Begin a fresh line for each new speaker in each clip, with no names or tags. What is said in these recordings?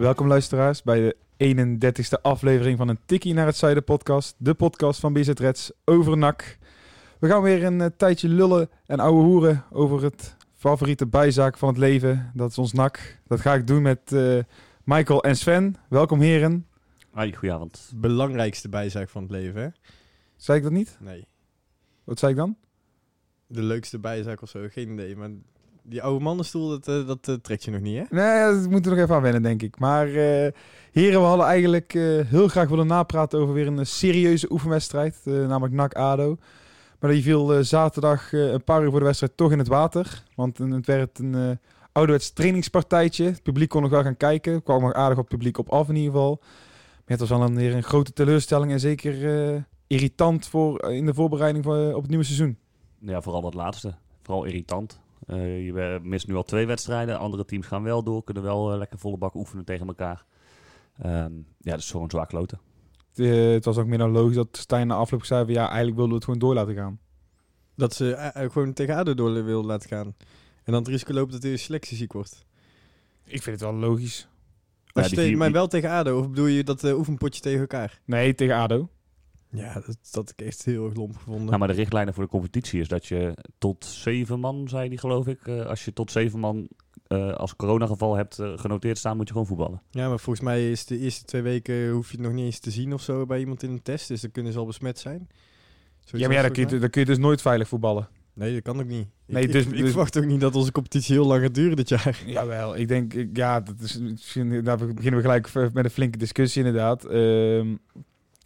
Welkom luisteraars bij de 31ste aflevering van een Tikkie naar het Zuiden podcast. De podcast van BZ Reds over NAC. We gaan weer een eh, tijdje lullen en ouwe hoeren over het favoriete bijzaak van het leven. Dat is ons NAC. Dat ga ik doen met eh, Michael en Sven. Welkom heren.
Hoi, goedenavond.
belangrijkste bijzaak van het leven, hè?
Zei ik dat niet?
Nee.
Wat zei ik dan?
De leukste bijzaak of zo, geen idee. Maar die oude mannenstoel, dat, eh, dat eh, trekt je nog niet, hè?
Nee, dat moeten we nog even aan wennen, denk ik. Maar eh, heren, we hadden eigenlijk eh, heel graag willen napraten over weer een serieuze oefenwedstrijd. eh, namelijk NAC-ADO. Maar die viel eh, zaterdag eh, een paar uur voor de wedstrijd toch in het water. Want het werd een eh ouderwets trainingspartijtje. Het publiek kon nog wel gaan kijken. Er kwam nog aardig op het publiek op af in ieder geval. Maar het was al een, weer een grote teleurstelling. En zeker eh, irritant voor, in de voorbereiding voor, op het nieuwe seizoen.
Ja, vooral dat laatste. Vooral irritant. Eh, je eh, mist nu al twee wedstrijden. Andere teams gaan wel door, kunnen wel eh, lekker volle bak oefenen tegen elkaar. Ehm, ja, dat is gewoon zwaar kloten.
Eh, het was ook meer dan logisch dat Stijn na afloop zei van ja, eigenlijk wilden we het gewoon door laten gaan.
Dat ze gewoon tegen ADO door wil laten gaan. En dan het risico loopt dat hij selectie ziek wordt.
Ik vind het wel logisch.
Ja,
Als je maar wel tegen ADO, of bedoel je dat oefenpotje tegen elkaar?
Nee, tegen ADO.
Ja, dat, dat heb ik echt heel erg lomp gevonden.
Nou, maar de richtlijnen voor de competitie is dat je tot zeven man, zei die geloof ik. eh, als je tot zeven man eh, als coronageval hebt eh, genoteerd staan, moet je gewoon voetballen.
Ja, maar volgens mij is de eerste twee weken hoef je het nog niet eens te zien of zo bij iemand in een test. Dus dan kunnen ze al besmet zijn. Zoiets
Ja, maar ja, dan kun, je, dan kun je dus nooit veilig voetballen.
Nee, dat kan ook niet.
Nee,
ik,
dus-
ik, ik
dus-
verwacht ook niet dat onze competitie heel lang gaat duren dit jaar.
Jawel, ik denk, ik- ja, dat is, misschien, daar beginnen we gelijk met een flinke discussie inderdaad. Ehm,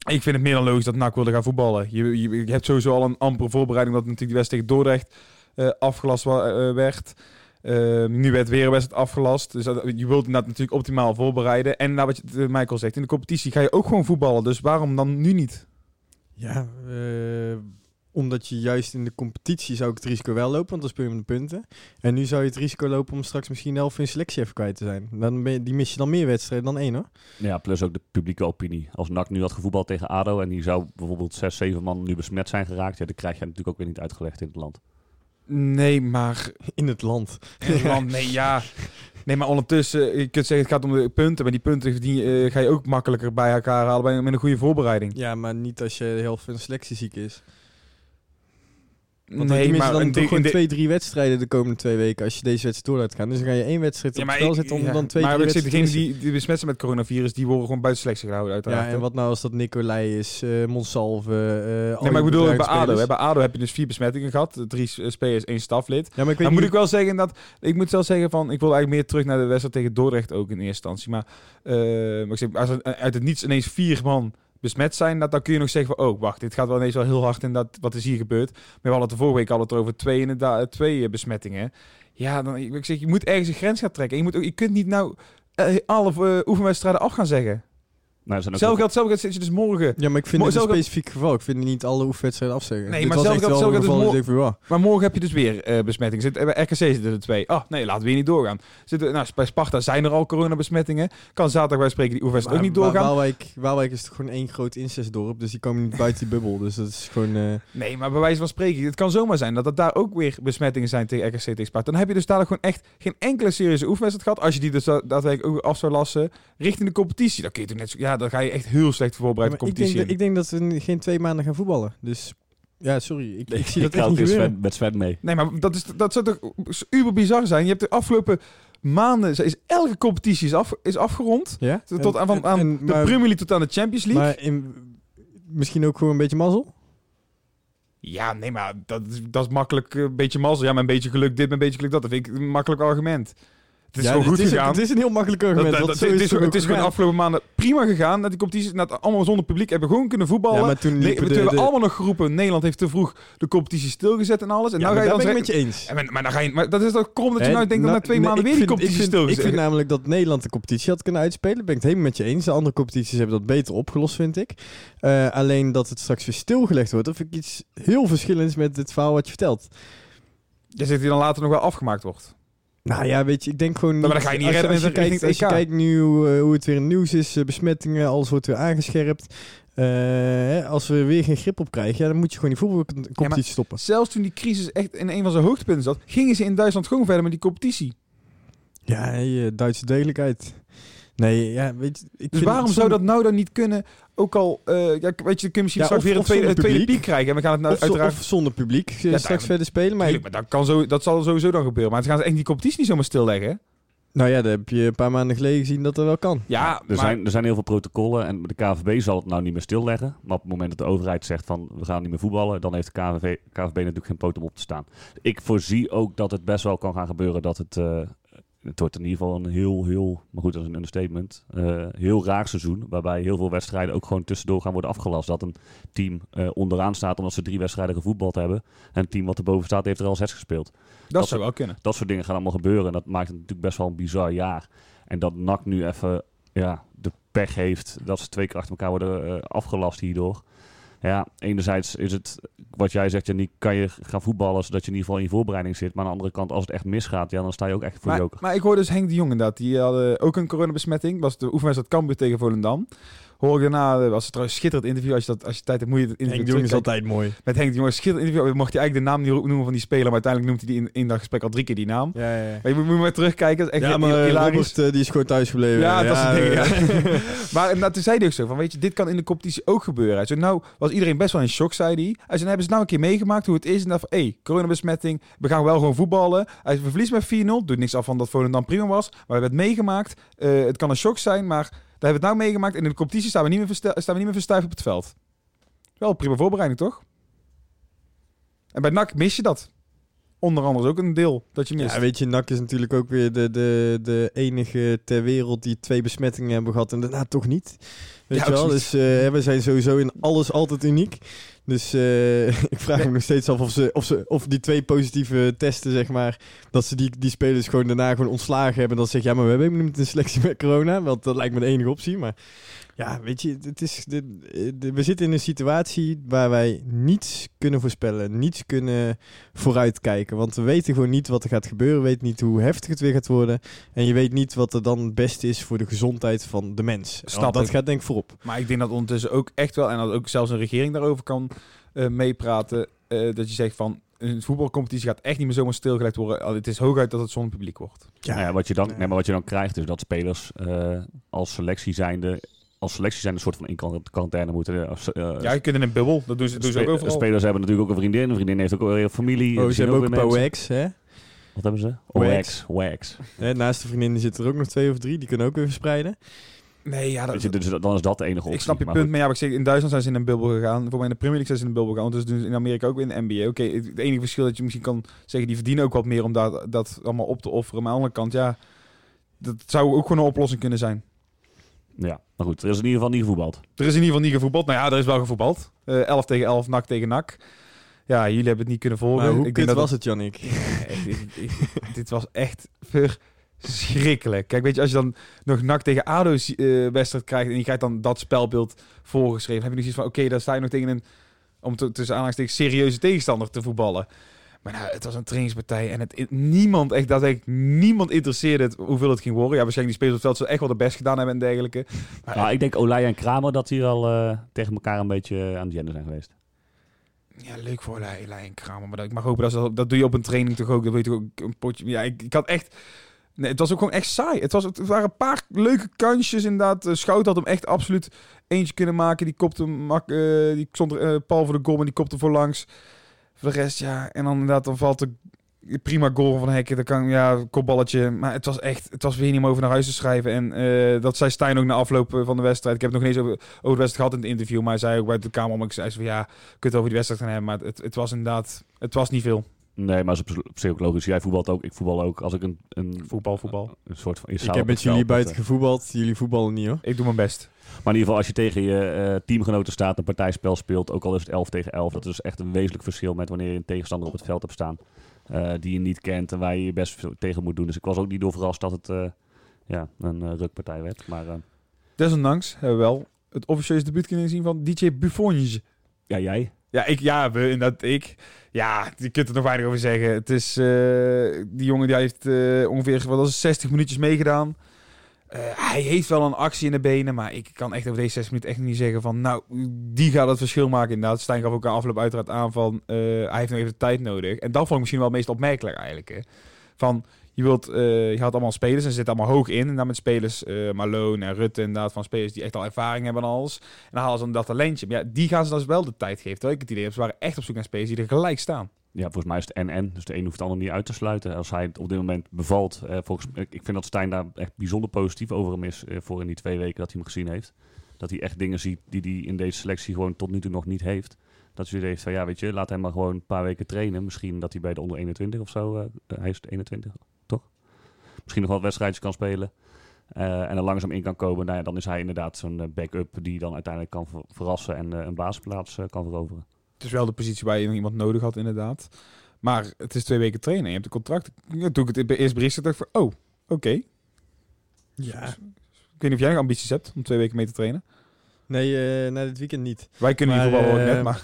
ik vind het meer dan logisch dat NAC wilde gaan voetballen. Je, je, hebt sowieso al een ampere voorbereiding dat natuurlijk die wedstrijd tegen Dordrecht eh, afgelast eh, werd. Ehm, nu werd weer een wedstrijd afgelast. Dus je wilt dat natuurlijk optimaal voorbereiden. En nou, wat je, eh, Michael zegt, in de competitie ga je ook gewoon voetballen. Dus waarom dan nu niet?
Ja, omdat je juist in de competitie zou ik het risico wel lopen, want dan speel je om de punten. En nu zou je het risico lopen om straks misschien elf in selectie even kwijt te zijn. Dan ben je, die mis je dan meer wedstrijden dan één hoor.
Ja, plus ook de publieke opinie. Als NAC nu had gevoetbald tegen ADO en die zou bijvoorbeeld zes, zeven man nu besmet zijn geraakt, ja, dan krijg je natuurlijk ook weer niet uitgelegd in het land.
Nee, maar
In het land.
Want nee, ja. Nee, maar ondertussen, je kunt zeggen het gaat om de punten. Maar die punten die, eh, ga je ook makkelijker bij elkaar halen bij, met een goede voorbereiding.
Ja, maar niet als je de helft van de selectie ziek is. Want
nee, maar
dan
een
toch gewoon twee, drie wedstrijden de komende twee weken als je deze wedstrijd door laat gaan. Dus dan ga je één wedstrijd
Ja,
op
maar
het spel zetten om
ja,
dan twee,
maar
drie wedstrijden
degenen die, die besmet zijn met coronavirus, die worden gewoon buiten selectie gehouden uiteraard.
Ja, en wat nou als dat Nicolai is, eh Monsalve, eh al
Nee, maar ik bedoel, bij? ADO, hè, bij ADO heb je dus vier besmettingen gehad. Drie s- spelers, één staflid.
Ja, maar ik weet
Dan moet
niet...
ik wel zeggen dat... Ik moet zelf zeggen van... Ik wil eigenlijk meer terug naar de wedstrijd tegen Dordrecht ook in eerste instantie. Maar, eh, maar ik zeg, als er uit het niets ineens vier man besmet zijn... Dat, dan kun je nog zeggen van... Oh, wacht, dit gaat wel ineens wel heel hard in dat wat is hier gebeurd. Maar we hadden de vorige week al het over twee, inderdaad, twee eh, besmettingen. Ja, dan, ik, zeg, je moet ergens een grens gaan trekken. En je, moet ook, je kunt niet nou eh, alle eh, oefenwedstrijden af gaan zeggen.
Nou, er zijn ook
Zelf geldt, zelf geldt zit je dus morgen...
Ja, maar ik vind
Mo-
het een specifiek geval. Ik vind niet alle oefenwedstrijden afzeggen.
Nee,
Dit
maar zelf geldt- zelf
geval
dus
ja.
Maar morgen heb je dus weer eh besmettingen. Zit, bij RKC zitten er twee. Ah, nee, laten we weer niet doorgaan. Zitten, nou, bij Sparta zijn er al coronabesmettingen. Kan zaterdag bij spreken die oefenwedstrijd ook niet
Maar
doorgaan.
Waalwijk, Waalwijk is toch gewoon één groot incestdorp, dus die komen niet buiten die bubbel. Dus dat is gewoon... eh,
Nee, maar bij wijze van spreken, het kan zomaar zijn dat het daar ook weer besmettingen zijn tegen RKC tegen Sparta. Dan heb je dus daar gewoon echt geen enkele serieuze oefenwedstrijd gehad. Als je die dus da- daadwerkelijk ook af zou lassen richting de competitie. Dan kun je toch net zo, ja, dan ga je echt heel slecht voorbereid de
maar ik, denk,
competitie
dat-
in.
ik denk dat ze geen twee maanden gaan voetballen. Dus ja, sorry. Ik, ik zie dat echt
ook
niet.
Sven, met Sven mee.
Nee, maar dat, is, dat zou toch uber bizar zijn. Je hebt de afgelopen maanden, is elke competitie is, af, is afgerond.
Ja?
Tot
En-
aan, van, aan
en-
de
maar-
Premier League tot aan de Champions League.
Maar in, misschien ook gewoon een beetje mazzel?
Ja, nee, maar dat is, dat is makkelijk eh, een beetje mazzel. Ja, maar een beetje geluk dit, een beetje geluk dat. Dat vind ik een makkelijk argument. Het is
Ja,
gewoon goed
het is,
gegaan.
Het is een heel makkelijk argument.
dat- het
is het
is gewoon de afgelopen maanden prima gegaan. Dat die competities net allemaal zonder publiek hebben gewoon kunnen voetballen.
Ja, maar toen
Nee, we
de-
hebben
de-
allemaal nog geroepen. Nederland heeft te vroeg de competitie stilgezet en alles. En
Ja,
nou ga je
daar
dan
ben ik met je eens.
Ja, maar, dan ga je, maar dat is toch krom dat je nou denkt dat na twee maanden weer die competitie
ik vind, ik
stilgezet.
vind namelijk dat Nederland de competitie had kunnen uitspelen. Ben ik het helemaal met je eens. De andere competities hebben dat beter opgelost, vind ik. Eh, alleen dat het straks weer stilgelegd wordt, dat vind ik iets heel verschillends met het verhaal wat je vertelt.
Je zegt die dan later nog wel afgemaakt wordt.
Nou ja, weet je, ik denk gewoon
maar dan ga je niet
als,
redden
als je kijkt, als je kijkt nu hoe, eh, hoe het weer in het nieuws is, eh, besmettingen, alles wordt weer aangescherpt. Eh, als we weer geen grip op krijgen, ja, dan moet je gewoon die voetbalcompetitie stoppen.
Zelfs toen die crisis echt in een van zijn hoogtepunten zat, gingen ze in Duitsland gewoon verder met die competitie.
Ja, hey, Duitse degelijkheid. Nee, ja, weet je, ik
Dus
vind
waarom zou dat nou dan niet kunnen? Ook al, eh, ja, weet je, kun je misschien
Ja,
straks
of-
weer een tweede, piek krijgen. En we gaan het nou
of,
uiteraard...
of zonder publiek
daar-
straks verder spelen. Maar
Tuurlijk, maar dat, kan zo, dat zal sowieso dan gebeuren. Maar ze gaan echt die competitie niet zomaar stilleggen.
Nou ja, dat heb je een paar maanden geleden gezien dat dat wel kan.
Ja,
er,
maar-
zijn, er zijn heel veel protocollen en de KVB zal het nou niet meer stilleggen. Maar op het moment dat de overheid zegt van we gaan niet meer voetballen, dan heeft de KVB, KVB natuurlijk geen poot om op te staan. Ik voorzie ook dat het best wel kan gaan gebeuren dat het, eh, het wordt in ieder geval een heel, heel, maar goed dat is een understatement, eh, heel raar seizoen. Waarbij heel veel wedstrijden ook gewoon tussendoor gaan worden afgelast. Dat een team eh, onderaan staat omdat ze drie wedstrijden gevoetbald hebben. En een team wat erboven staat heeft er al zes gespeeld.
dat zou wel kunnen.
Dat soort dingen gaan allemaal gebeuren. En dat maakt het natuurlijk best wel een bizar jaar. En dat NAC nu even ja, de pech heeft dat ze twee keer achter elkaar worden eh, afgelast hierdoor. Ja, enerzijds is het, wat jij zegt, Janiek, kan je gaan voetballen zodat je in ieder geval in je voorbereiding zit. Maar aan de andere kant, als het echt misgaat, ja, dan sta je ook echt voor
Maar,
joker.
maar ik hoorde dus Henk de Jong inderdaad. Die hadden ook een coronabesmetting. Was de oefenwedstrijd Cambuur tegen Volendam. Hoor ik daarna, eh, was het trouwens schitterend interview. Als je, dat, als je tijd hebt, moet je het interview
Henk de Jong is altijd mooi.
Met Henk de Jong, schitterend interview. Mocht hij eigenlijk de naam niet noemen van die speler. Maar uiteindelijk noemt hij die in, in dat gesprek al drie keer die naam.
Ja, ja, ja.
Maar je moet, moet maar terugkijken. Echt
ja, maar eh. Robert eh, die is gewoon thuis gebleven.
Ja, dat dingen. Ja.
eh,
maar inderdaad, toen zei hij ook zo van, weet je, dit kan in de competitie ook gebeuren. Hij zei, nou was iedereen best wel in shock, zei hij. Hij zei, dan hebben ze nou een keer meegemaakt hoe het is. En dan van, hé, hey, coronabesmetting, we gaan wel gewoon voetballen. Hij verliezen met 4-0. Doet niks af van dat Volendam prima was. Maar we hebben het meegemaakt. Eh, het kan een shock zijn, maar daar hebben we het nou meegemaakt. En in de competitie staan we niet meer, staan niet meer verstuift op het veld. Wel prima voorbereiding, toch? En bij NAC mis je dat. Onder andere ook een deel dat je mist.
Ja, weet je, NAC is natuurlijk ook weer de, de, de enige ter wereld die twee besmettingen hebben gehad en daarna toch niet. Weet
Ja,
je wel? Dus eh, we zijn sowieso in alles altijd uniek. Dus eh, ik vraag me nog steeds af of, ze, of, ze, of die twee positieve testen, zeg maar, dat ze die, die spelers gewoon daarna gewoon ontslagen hebben. En dan zeg je, ja, maar we hebben niet een selectie met corona. Want dat lijkt me de enige optie. Maar ja, weet je, het is, de, de- we zitten in een situatie waar wij niets kunnen voorspellen. Niets kunnen vooruitkijken. Want we weten gewoon niet wat er gaat gebeuren. We weten niet hoe heftig het weer gaat worden. En je weet niet wat er dan het beste is voor de gezondheid van de mens.
Snap
dat
ik.
gaat denk ik voorop.
Maar ik denk dat ondertussen ook echt wel, en dat ook zelfs een regering daarover kan eh, meepraten, eh, dat je zegt van, een voetbalcompetitie gaat echt niet meer zomaar stilgelegd worden. Al Het is hooguit dat het zonder publiek wordt.
Ja, ja, wat je dan,
Ja.
nee, maar wat je dan krijgt is dat spelers eh, als selectie zijnde, als selectie zijn een soort van in quarantaine moeten. eh, als, eh,
Ja, je kunt in een bubbel, dat doen ze, doen ze ook overal.
Spelers hebben natuurlijk ook een vriendin. Een vriendin heeft ook weer een familie.
Oh, ze hebben ook een wax, hè?
Wat hebben ze?
Wax.
Wax.
Naast de vriendinnen zitten er ook nog twee of drie. Die kunnen ook weer verspreiden.
Nee, ja, dat,
je, dus dan is dat de enige optie.
ik snap je
Maar
punt, maar ja, wat ik zeg, in Duitsland zijn ze in een bubbel gegaan. Voor mij in de Premier League zijn ze in een bubbel gegaan. Dus doen ze in Amerika ook in de NBA. Oké, het enige verschil dat je misschien kan zeggen, die verdienen ook wat meer om dat, dat allemaal op te offeren. Maar aan de andere kant, ja, dat zou ook gewoon een oplossing kunnen zijn.
Ja, maar goed, er is in ieder geval niet gevoetbald.
Er is in ieder geval niet gevoetbald. Nou ja, er is wel gevoetbald. Eh 11 tegen 11, nak tegen nak. Ja, jullie hebben het niet kunnen volgen.
Maar hoe
ik dat
was het, Jannik?
Dit, dit- dit was echt verschrikkelijk. Kijk, weet je, als je dan nog NAC tegen ADO eh, wedstrijd krijgt... en je krijgt dan dat spelbeeld voorgeschreven... heb je nog zoiets van, oké, dan sta je nog tegen een... om te, tussen aanhalingstekens serieuze tegenstander te voetballen. Maar nou, het was een trainingspartij en het, niemand, echt, dat echt niemand interesseerde het hoeveel het ging worden. Ja, waarschijnlijk die spelers op het veld zullen echt wel de best gedaan hebben en dergelijke. Maar
Nou, ik denk Olij en Kramer dat die al eh, tegen elkaar een beetje aan het gender zijn geweest.
Ja, leuk voor Lijn en Kramer. Maar dat, ik mag hopen dat ze, dat doe je op een training toch ook. Dat weet je ook een potje. Ja, ik, ik had echt. Nee, het was ook gewoon echt saai. Het, was, het waren een paar leuke kansjes inderdaad. Eh, Schout had hem echt absoluut eentje kunnen maken. Die kopte hem mak, eh, die stond er eh, Paul voor de goal en die kopte voor langs. De rest, ja. En dan inderdaad, dan valt de prima goal van Hekken. Dan kan, ja, kopballetje. Maar het was echt, het was weer niet om over naar huis te schrijven. En eh, dat zei Stijn ook na afloop eh, van de wedstrijd. Ik heb het nog niet eens over, over wedstrijd gehad in het interview. Maar hij zei ook bij de kamer, om ik zei van ja, kunt over die wedstrijd gaan hebben. Maar het, het was inderdaad, het was niet veel.
Nee, maar dat is op, zich ook logisch. Jij voetbalt ook, ik voetbal ook. Als ik een, een,
Voetbal, voetbal.
een soort van...
Ik heb met jullie buiten gevoetbald. Jullie voetballen niet hoor.
Ik doe mijn best.
Maar in ieder geval, als je tegen je eh, teamgenoten staat, een partijspel speelt, ook al is het 11 tegen 11, dat is dus echt een wezenlijk verschil met wanneer je een tegenstander op het veld hebt staan. eh, die je niet kent en waar je je best tegen moet doen. Dus ik was ook niet door verrast dat het eh, ja, een eh, rukpartij werd. Maar eh,
Desondanks hebben we wel het officieuze debuut kunnen zien van DJ Buffonje.
ja, jij?
Ja, ik, ja, we, inderdaad, ik. Ja, je kunt er nog weinig over zeggen. Het is, eh, die jongen die heeft eh, ongeveer wat het, 60 minuutjes meegedaan. Eh, hij heeft wel een actie in de benen, maar ik kan echt over deze 60 minuten echt niet zeggen van, nou, die gaat het verschil maken inderdaad. Stijn gaf ook aan afloop uiteraard aan van, hij heeft nog even de tijd nodig. En dat vond ik misschien wel het meest opmerkelijk eigenlijk. Hè. Van, je wilt, eh, je had allemaal spelers en ze zitten allemaal hoog in. En dan met spelers, eh Malone en Rutte inderdaad, van spelers die echt al ervaring hebben en alles. En dan halen ze dan dat talentje. Maar ja, die gaan ze dus wel de tijd geven. Terwijl ik het idee heb, ze waren echt op zoek naar spelers die er gelijk staan.
Ja, volgens mij is het en-en. Dus de een hoeft de ander niet uit te sluiten. Als hij op dit moment bevalt. eh, volgens, ik vind dat Stijn daar echt bijzonder positief over hem is. voor in die twee weken dat hij hem gezien heeft. Dat hij echt dingen ziet die hij in deze selectie gewoon tot nu toe nog niet heeft. Dat hij heeft van ja, weet je, laat hem maar gewoon een paar weken trainen. Misschien dat hij bij de onder 21 of zo. hij is de 21, toch? Misschien nog wat wedstrijdjes kan spelen. eh, en er langzaam in kan komen. Nou ja, dan is hij inderdaad zo'n eh, backup die dan uiteindelijk kan ver- verrassen en eh, een basisplaats kan veroveren.
Het is wel de positie waar je nog iemand nodig had, inderdaad. Maar het is twee weken trainen. Je hebt een contract. Ja, toen ik het bij eerst bericht dacht ik van, oh, oké.
Ja.
Ik weet niet of jij nog ambities hebt om twee weken mee te trainen.
Nee, eh na dit weekend niet.
Wij kunnen
Maar,
in ieder geval wel net, maar...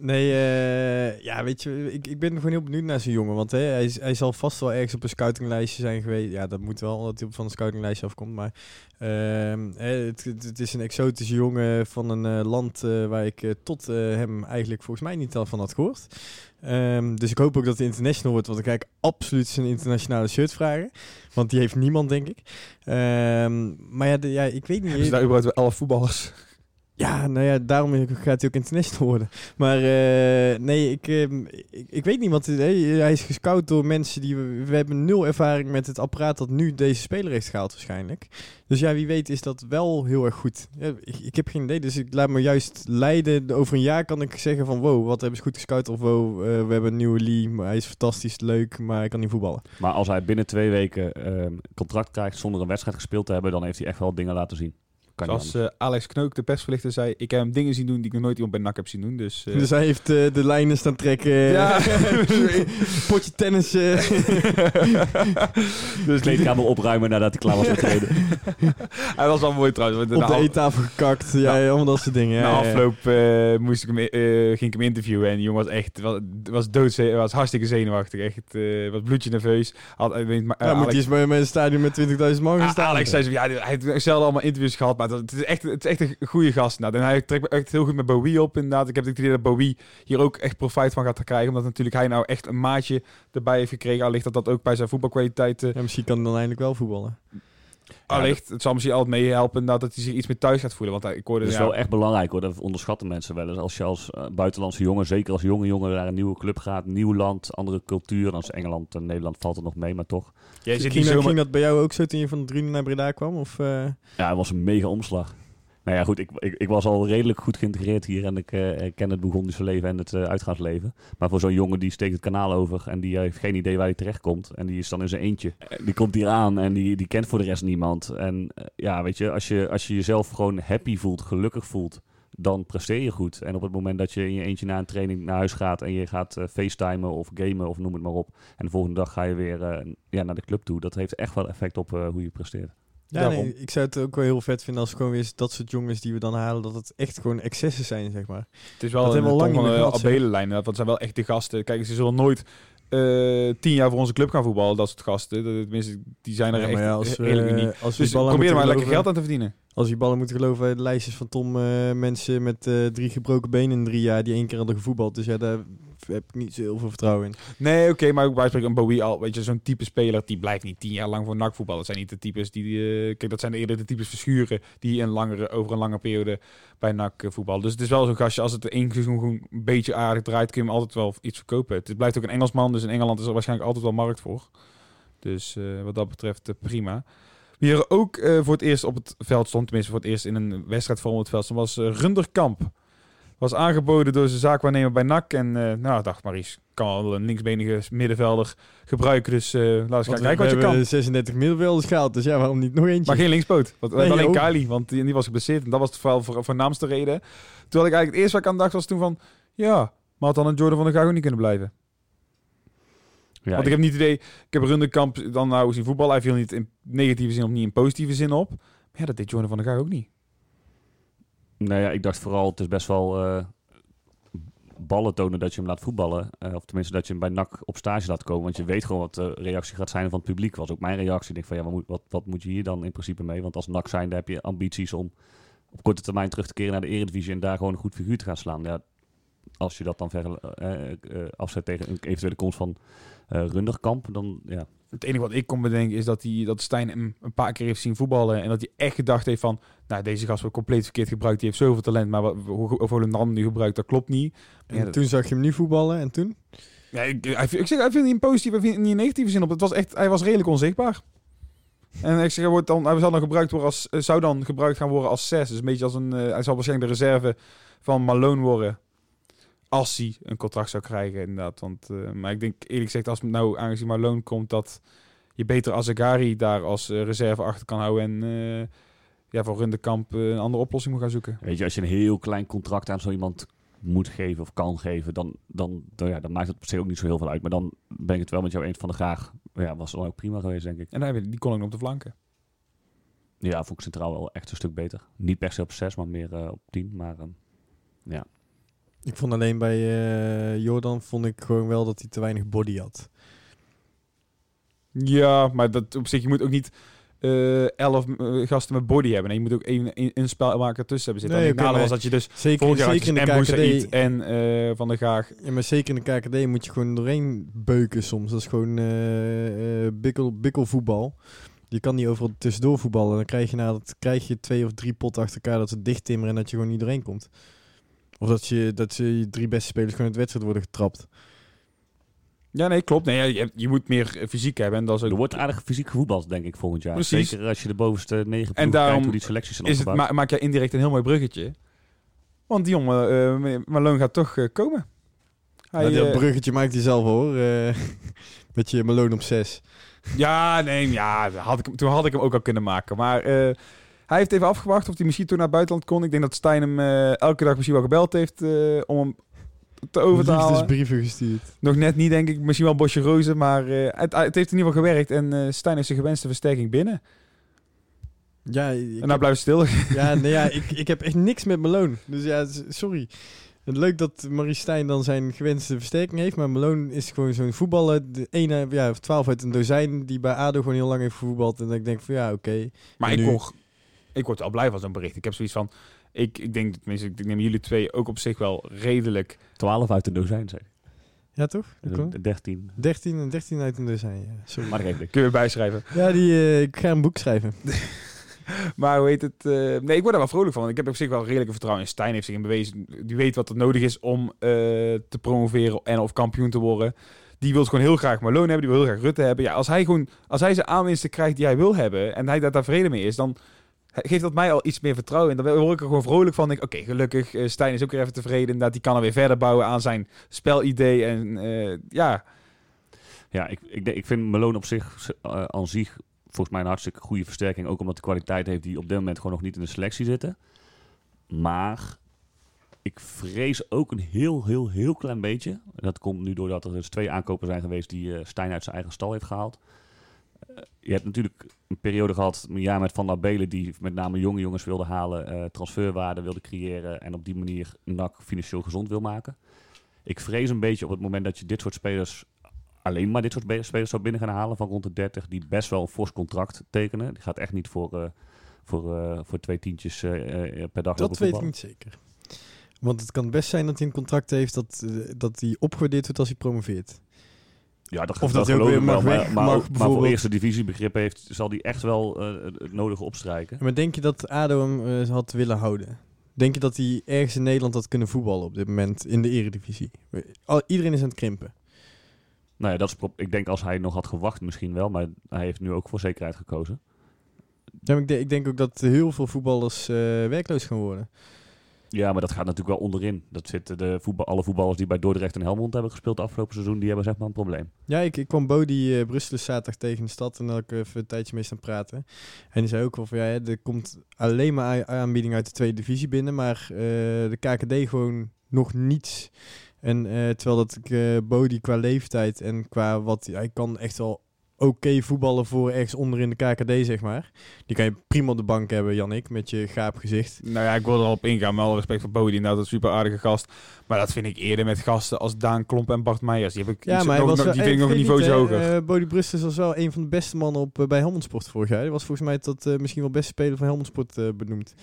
Nee, eh, ja, weet je, ik, ik ben gewoon heel benieuwd naar zo'n jongen. Want hè, hij, hij zal vast wel ergens op een scoutinglijstje zijn geweest. Ja, dat moet wel, dat hij op van een scoutinglijstje afkomt. Maar ehm, het, is een exotische jongen van een eh, land eh, waar ik tot hem eigenlijk volgens mij niet al van had gehoord. Ehm, dus ik hoop ook dat hij international wordt. Want ik ik absoluut zijn internationale shirt vragen. Want die heeft niemand, denk ik. Ehm, maar ja, ja, ik weet niet.
Hebben ze daar überhaupt wel elf voetballers?
Ja, nou ja, daarom gaat hij ook international worden. Maar eh, nee, ik, ehm, ik, ik weet niet, want eh, hij is gescout door mensen die... We, we hebben nul ervaring met het apparaat dat nu deze speler heeft gehaald waarschijnlijk. Dus ja, wie weet is dat wel heel erg goed. Ik heb geen idee, dus ik laat me juist leiden. Over een jaar kan ik zeggen van wow, wat hebben ze goed gescout. Of wow, eh, we hebben een nieuwe Lee, maar hij is fantastisch, leuk, maar hij kan niet voetballen.
Maar als hij binnen twee weken ehm, contract krijgt zonder een wedstrijd gespeeld te hebben, dan heeft hij echt wel dingen laten zien. Kan niet
Zoals
anders.
eh, Alex Knook, de persverlichter, zei... Ik heb hem dingen zien doen die ik nog nooit iemand bij NAC heb zien doen. Dus, eh,
Dus hij heeft eh, de lijnen staan trekken.
Ja.
Potje tennis.
dus
kleedkamer opruimen nadat hij klaar was met trainen.
hij was wel mooi trouwens. want
op de eettafel gekakt. Ja,
Nou,
ja, allemaal dat soort dingen.
Na afloop eh, moest ik hem, eh, ging ik hem interviewen en die jongen was echt was, was dood, was hartstikke zenuwachtig, echt eh, was bloedje nerveus. Had, ik weet, maar,
Ja, moet
Alex,
hij eens bij een stadion met 20.000 man gaan
Ah,
staan.
Alex zei zo, ja, hij heeft zelden allemaal interviews gehad, maar dat- het is echt, echt een goede gast. Nou, en hij trekt me echt heel goed met Bowie op inderdaad. Ik heb het idee dat Bowie hier ook echt profijt van gaat krijgen, omdat natuurlijk hij nou echt een maatje erbij heeft gekregen. Allicht dat dat ook bij zijn voetbalkwaliteiten
Ja, misschien kan hij dan eindelijk wel voetballen.
Allicht, het zal misschien altijd meehelpen dat hij zich iets meer thuis gaat voelen. Want hij- ik hoorde...
Dat is
ja,
wel echt belangrijk hoor, dat onderschatten mensen wel eens. Als je als eh, buitenlandse jongen, zeker als jonge jongen, naar een nieuwe club gaat, nieuw land, andere cultuur. Als Engeland en Nederland valt het nog mee, maar toch.
jij zit
ging,
niet
dat,
zomaar...
ging dat bij jou ook zo toen je van de Drunen naar Breda kwam? Of, eh?
Ja, het was een mega omslag. Nou ja, goed, ik, ik, ik was al redelijk goed geïntegreerd hier en ik eh, ken het Bourgondische leven en het eh, uitgaansleven. Maar voor zo'n jongen die steekt het kanaal over en die heeft geen idee waar hij terechtkomt. En die is dan in zijn eentje. Eh, Die komt hier aan en die, die kent voor de rest niemand. En ja, weet je als, je, als je jezelf gewoon happy voelt, gelukkig voelt, dan presteer je goed. En op het moment dat je in je eentje na een training naar huis gaat en je gaat facetimen of gamen of noem het maar op. En de volgende dag ga je weer ja, naar de club toe. Dat heeft echt wel effect op hoe je presteert.
Ja, nee, ik zou het ook wel heel vet vinden als gewoon weer dat soort jongens die we dan halen, dat het echt gewoon excessen zijn, zeg maar.
Het is wel
Dat
een
we al lang
van abelenlijn. Want het zijn wel echt de gasten. Kijk, ze zullen nooit eh, tien jaar voor onze club gaan voetballen. Dat soort gasten. Tenminste, die zijn er
Ja,
echt
ja, als
uniek.
als
Dus probeer er maar
moeten
lekker geld aan te verdienen.
Als je ballen moet geloven de lijstjes van Tom, eh, mensen met eh, drie gebroken benen in drie jaar die één keer hadden gevoetbald. Dus ja, daar heb ik niet zo heel veel vertrouwen in.
Nee, oké, maar ook bij spreken een Bowie al, weet je, zo'n type speler, die blijft niet tien jaar lang voor NAC voetballen. Dat zijn niet de types die, eh, kijk, dat zijn eerder de types verschuren die een langere, over een lange periode bij NAC eh, voetballen. Dus het is wel zo'n gastje, als het één gewoon een beetje aardig draait, kun je hem altijd wel iets verkopen. Het blijft ook een Engelsman, dus in Engeland is er waarschijnlijk altijd wel markt voor. Dus eh, wat dat betreft prima. Wie er ook voor het eerst op het veld stond, tenminste voor het eerst in een wedstrijd op het veld stond, was Runderkamp. Was aangeboden door zijn zaakwaarnemer bij NAC. En eh, nou, dacht Maries, kan wel een linksbenige middenvelder gebruiken. Dus eh laten we gaan kijken wat je kan.
hebben 36 middenvelders gehaald, dus ja, waarom niet nog eentje?
Maar geen linkspoot. Want
Nee,
alleen. Kali, want die, die was geblesseerd. En dat was vooral voor, voornaamste reden. Toen had ik eigenlijk het eerste wat ik aan dacht was toen van... Ja, maar had dan een Jordan van der Gaag ook niet kunnen blijven.
Ja,
want ik heb niet het idee... Ik heb Rundekamp dan nou zien voetballen. Hij viel niet in negatieve zin of niet in positieve zin op. Maar ja, dat deed Jordan van der Gaag ook niet.
Nou ja, ik dacht vooral, het is best wel eh, ballen tonen dat je hem laat voetballen. Eh, of tenminste dat je hem bij NAC op stage laat komen. Want je weet gewoon wat de reactie gaat zijn van het publiek. Was ook mijn reactie. Ik denk van ja, wat moet, wat, wat moet je hier dan in principe mee? Want als NAC zijnde heb je ambities om op korte termijn terug te keren naar de Eredivisie. En daar gewoon een goed figuur te gaan slaan. Ja, als je dat dan ver, eh, eh, afzet tegen een eventuele komst van Runderkamp, dan ja,
Het enige wat ik kon bedenken is dat, hij, dat Stijn hem een paar keer heeft zien voetballen. En dat hij echt gedacht heeft van... Nou, deze gast wordt compleet verkeerd gebruikt. Die heeft zoveel talent. Maar wat, hoe hoe Volendam nu gebruikt, dat klopt niet.
En
Ja, dat-
toen zag je hem niet voetballen en toen?
Ja, ik, ik zeg, hij viel niet in positieve, niet in negatieve zin op. Het was echt, hij was redelijk onzichtbaar. En ik zeg, hij, wordt dan, hij zal dan gebruikt worden als, eh, zou dan gebruikt gaan worden als zes. Dus een beetje als een, eh, hij zal waarschijnlijk de reserve van Malone worden. Als hij een contract zou krijgen, inderdaad. Want, eh, maar ik denk eerlijk gezegd, als nou aangezien Malone komt, dat je beter Azagari daar als eh, reserve achter kan houden. En eh, ja, voor Rundekamp een andere oplossing moet gaan zoeken.
Weet je, als je een heel klein contract aan zo iemand moet geven of kan geven, dan, dan, dan, ja, dan maakt het per se ook niet zo heel veel uit. Maar dan ben ik het wel met jou eens van de graag. Ja, was dan ook prima geweest, denk ik.
En hij, die kon nog op de flanken.
Ja, vond ik centraal wel echt een stuk beter. Niet per se op 6, maar meer op 10. Maar ehm, ja.
Ik vond alleen bij eh, Jordan vond ik gewoon wel dat hij te weinig body had.
Ja, maar dat op zich, je moet ook niet eh, elf eh, gasten met body hebben. Nee, je moet ook één een, een spelmaker tussen hebben zitten.
Nee,
en nadeel was dat je dus
Zeker,
vorig jaar had
zeker
je
in de
en
KKD.
Boussaïd en Van der Gaag.
Ja, maar zeker in de KKD moet je gewoon doorheen beuken soms. Dat is gewoon bikkel, bikkelvoetbal. Je kan niet overal tussendoor voetballen. Dan krijg je, na dat, krijg je twee of drie potten achter elkaar dat ze dicht timmeren en dat je gewoon niet doorheen komt. Of dat je, dat je drie beste spelers gewoon uit de wedstrijd worden getrapt.
Ja, nee, klopt. Nee, je, je moet meer eh, fysiek hebben. En dat is ook,
Er wordt aardig fysiek gevoetbald, denk ik, volgend jaar.
Precies.
Zeker als je de bovenste negen
En daarom
kijkt hoe die selecties zijn
is het,
opgebouwd.
ma maak jij indirect een heel mooi bruggetje. Want die jongen, eh Malone gaat toch eh, komen. Hij,
Nou, dat bruggetje maakt hij zelf hoor. eh, met je Malone op zes.
Ja, nee, ja, had ik, hem- toen had ik hem ook al kunnen maken. Maar eh, hij heeft even afgewacht of hij misschien toen naar het buitenland kon. Ik denk dat Stijn hem eh, elke dag misschien wel gebeld heeft eh, om hem te over te halen.
Liefdesbrieven gestuurd.
Nog net niet, denk ik. Misschien wel bosje rozen. Maar eh, het, het heeft in ieder geval gewerkt. En Stijn heeft zijn gewenste versterking binnen.
Ja, ik,
en nou blijft stil.
ja, nee, ja ik, ik heb echt niks met Malone. Dus ja, sorry. Het leuk dat Marie Stijn dan zijn gewenste versterking heeft. Maar Malone is gewoon zo'n voetballer. De ene, ja, of twaalf uit een dozijn. Die bij ADO gewoon heel lang heeft gevoetbald. En ik denk van ja, oké.
Maar
En
ik,
nu?
word, ik word wel blij van zo'n bericht. Ik heb zoiets van... Ik, ik denk, tenminste, ik neem jullie twee ook op zich wel redelijk...
12 uit de dozijn, zeg.
Ja, toch? Hoor.
13.
13 en 13 uit een dozijn. Ja, sorry.
Maar even.
Kun je bijschrijven.
Ja, die, eh, ik ga een boek schrijven.
Maar hoe heet het? eh, nee, ik word er wel vrolijk van. want Ik heb op zich wel redelijk vertrouwen in. Stijn heeft zich in bewezen. Die weet wat er nodig is om eh, te promoveren en of kampioen te worden. Die wil gewoon heel graag Malone hebben. Die wil heel graag Rutte hebben. Ja, als hij gewoon, als hij zijn aanwinsten krijgt die hij wil hebben en hij daar tevreden mee is, dan geeft dat mij al iets meer vertrouwen. En dan word ik er gewoon vrolijk van. Oké, gelukkig. eh, Stijn is ook weer even tevreden. Dat die kan er weer verder bouwen aan zijn spelidee. En eh, ja,
Ja, ik, ik, ik vind Malone op zich eh, aan zich volgens mij een hartstikke goede versterking. Ook omdat de kwaliteit heeft die op dit moment gewoon nog niet in de selectie zitten. Maar ik vrees ook een heel, heel, heel klein beetje. Dat komt nu doordat er dus twee aankopen zijn geweest die Stijn uit zijn eigen stal heeft gehaald. Je hebt natuurlijk een periode gehad, een jaar met Van der Belen, die met name jonge jongens wilde halen, eh, transferwaarde wilde creëren en op die manier NAC financieel gezond wil maken. Ik vrees een beetje op het moment dat je dit soort spelers alleen maar dit soort spelers zou binnen gaan halen van rond de 30, die best wel een fors contract tekenen. Die gaat echt niet voor, eh, voor, eh, voor twee tientjes per dag
Dat weet ik niet zeker. Want het kan best zijn dat hij een contract heeft dat, dat hij opgewaardeerd wordt als hij promoveert.
Ja, dat,
Of dat hij ook weer
wel, maar,
weg-
maar,
mag
maar voor eerste divisiebegrip heeft, zal hij echt wel eh, het- nodige opstrijken.
Maar denk je dat ADO hem eh, had willen houden? Denk je dat hij ergens in Nederland had kunnen voetballen op dit moment in de eredivisie? Al, iedereen is aan het krimpen.
Nou ja, dat is ik denk als hij nog had gewacht misschien wel, maar hij heeft nu ook voor zekerheid gekozen.
Ja, maar ik, denk, ik denk ook dat heel veel voetballers eh, werkloos gaan worden.
Ja, maar dat gaat natuurlijk wel onderin. Dat zitten de voetbal, alle voetballers die bij Dordrecht en Helmond hebben gespeeld afgelopen seizoen, die hebben zeg maar een probleem.
Ja, ik, ik kwam Bodie uh, Brussel zaterdag tegen de stad en daar ik even een tijdje mee staan praten. En die zei ook wel van ja, er komt alleen maar aanbieding uit de tweede divisie binnen, maar uh, de KKD gewoon nog niets. En uh, terwijl dat ik Bodie qua leeftijd en qua wat hij kan echt wel oké voetballen voor ergens onder in de KKD, zeg maar. Die kan je prima op de bank hebben, Jannik, met je gaap gezicht.
Nou ja, ik wil erop ingaan, met alle respect voor Bodie. Nou, dat is een super aardige gast. Maar dat vind ik eerder met gasten als Daan Klomp en Bart Meijers. Die, heb ik
ja, maar
nog,
was,
nog, die vind ik nog een niveau hoger.
Uh, Bodie was wel een van de beste mannen op, uh, bij Helmond Sport vorig jaar. Hij was volgens mij tot uh, misschien wel beste speler van Helmond Sport benoemd.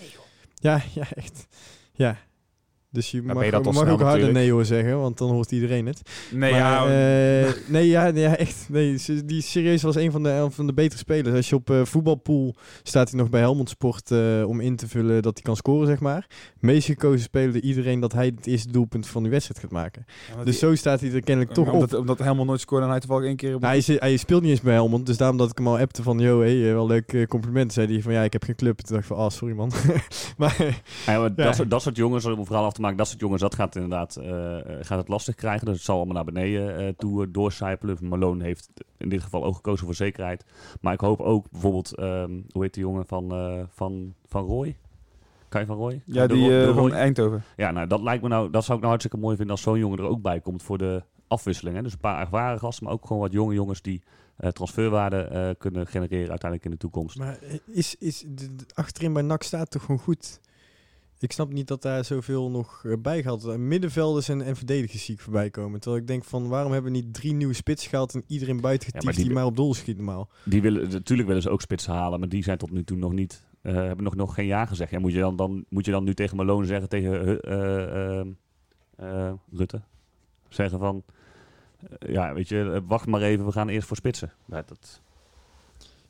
ja, ja, echt. Ja, dus je mag,
je
ook harder
natuurlijk.
nee hoor zeggen, want dan hoort iedereen het.
Nee,
Maar,
ja,
eh, nee, ja, ja, echt. Nee, die serieus was een van de, een van de betere spelers. Als je op eh, voetbalpool staat hij nog bij Helmond Sport eh, om in te vullen dat hij kan scoren, zeg maar. Meest gekozen speler iedereen dat hij het eerste doelpunt van die wedstrijd gaat maken. Dus zo staat hij er kennelijk toch op.
omdat, omdat helemaal nooit scoorde en hij toevallig één keer... op-
Nou, hij, hij speelt niet eens bij Helmond, dus daarom dat ik hem al appte van... Yo, hey, wel leuk compliment. Zei hij van, ja, ik heb geen club. Toen dacht ik van, ah, sorry man. maar,
Ja, maar
Ja.
Dat, soort, dat soort jongens, verhaal af maken, dat soort jongens, dat gaat inderdaad eh, eh, gaat het lastig krijgen. Dus het zal allemaal naar beneden eh, toe doorcijpelen. Malone heeft in dit geval ook gekozen voor zekerheid. Maar ik hoop ook bijvoorbeeld, ehm, hoe heet die jongen van, eh, van, van Roy? Kai van Roy?
ja,
De
die
Roy- de Roy.
van Eindhoven.
Ja, nou, dat lijkt me nou, dat zou ik nou hartstikke mooi vinden als zo'n jongen er ook bij komt voor de afwisseling. Hè? Dus een paar ervaren gasten, maar ook gewoon wat jonge jongens die eh, transferwaarde eh, kunnen genereren uiteindelijk in de toekomst.
maar is, is de, de- achterin bij NAC staat toch gewoon goed? Ik snap niet dat daar zoveel nog eh, bij gaat. Eh, Middenvelders en, en verdedigers zie ik voorbij komen. Terwijl ik denk van, waarom hebben we niet drie nieuwe spitsen gehaald... en iedereen buiten
Ja,
getiefd
maar die-
die maar op doel schiet normaal?
Die willen, natuurlijk willen ze ook spitsen halen, maar die zijn tot nu toe nog niet, eh, hebben nog, nog geen ja gezegd. Ja, moet, je dan, dan, moet je dan nu tegen Malone zeggen, tegen eh, Rutte, zeggen van, ja, weet je, wacht maar even, we gaan eerst voor spitsen. Ja, dat,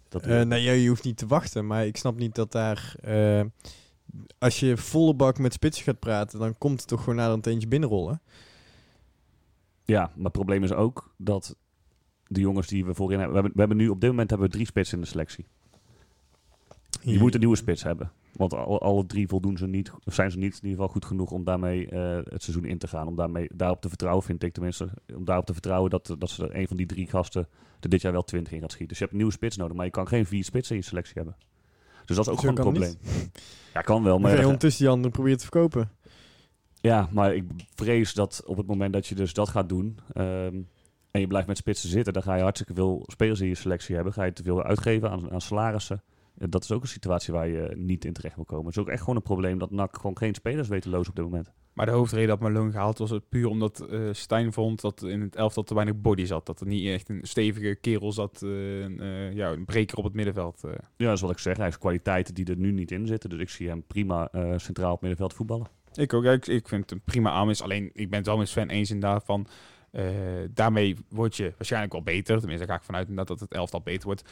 dat,
nee, je hoeft niet te wachten. Maar ik snap niet dat daar... als je volle bak met spitsen gaat praten... dan komt het toch gewoon naar een eentje binnenrollen.
Ja, maar het probleem is ook dat de jongens die we voorin hebben, we hebben, nu op dit moment hebben we drie spitsen in de selectie. Je moet een nieuwe spits hebben. Want alle, alle drie voldoen ze niet, of zijn ze niet in ieder geval goed genoeg om daarmee eh, het seizoen in te gaan. Om daarmee, daarop te vertrouwen, vind ik tenminste. Om daarop te vertrouwen dat, dat ze er een van die drie gasten er dit jaar wel twintig in gaat schieten. Dus je hebt een nieuwe spits nodig, maar je kan geen vier spitsen in je selectie hebben. Dus dat is ook
Zo
gewoon een probleem. Ja, kan wel,
Maar je
ja,
ondertussen die anderen proberen te verkopen.
ja, maar ik vrees dat op het moment dat je dus dat gaat doen ehm, en je blijft met spitsen zitten, dan ga je hartstikke veel spelers in je selectie hebben. Ga je te veel uitgeven aan, aan salarissen. Dat is ook een situatie waar je niet in terecht wil komen. Het is ook echt gewoon een probleem dat NAC gewoon geen spelers weet te lozen op dit moment.
Maar de hoofdreden dat Malone gehaald was het puur omdat eh Stijn vond dat in het elftal te weinig body zat. Dat er niet echt een stevige kerel zat, eh, een, eh, ja, een breker op het middenveld.
Ja, dat is wat ik zeg. Hij heeft kwaliteiten die er nu niet in zitten. Dus ik zie hem prima centraal op middenveld voetballen.
Ik ook, ja, ik, ik vind het een prima aanwinst. Alleen, ik ben het wel met Sven eens inderdaad van... eh, daarmee word je waarschijnlijk wel beter. Tenminste, daar ga ik vanuit dat het elftal beter wordt.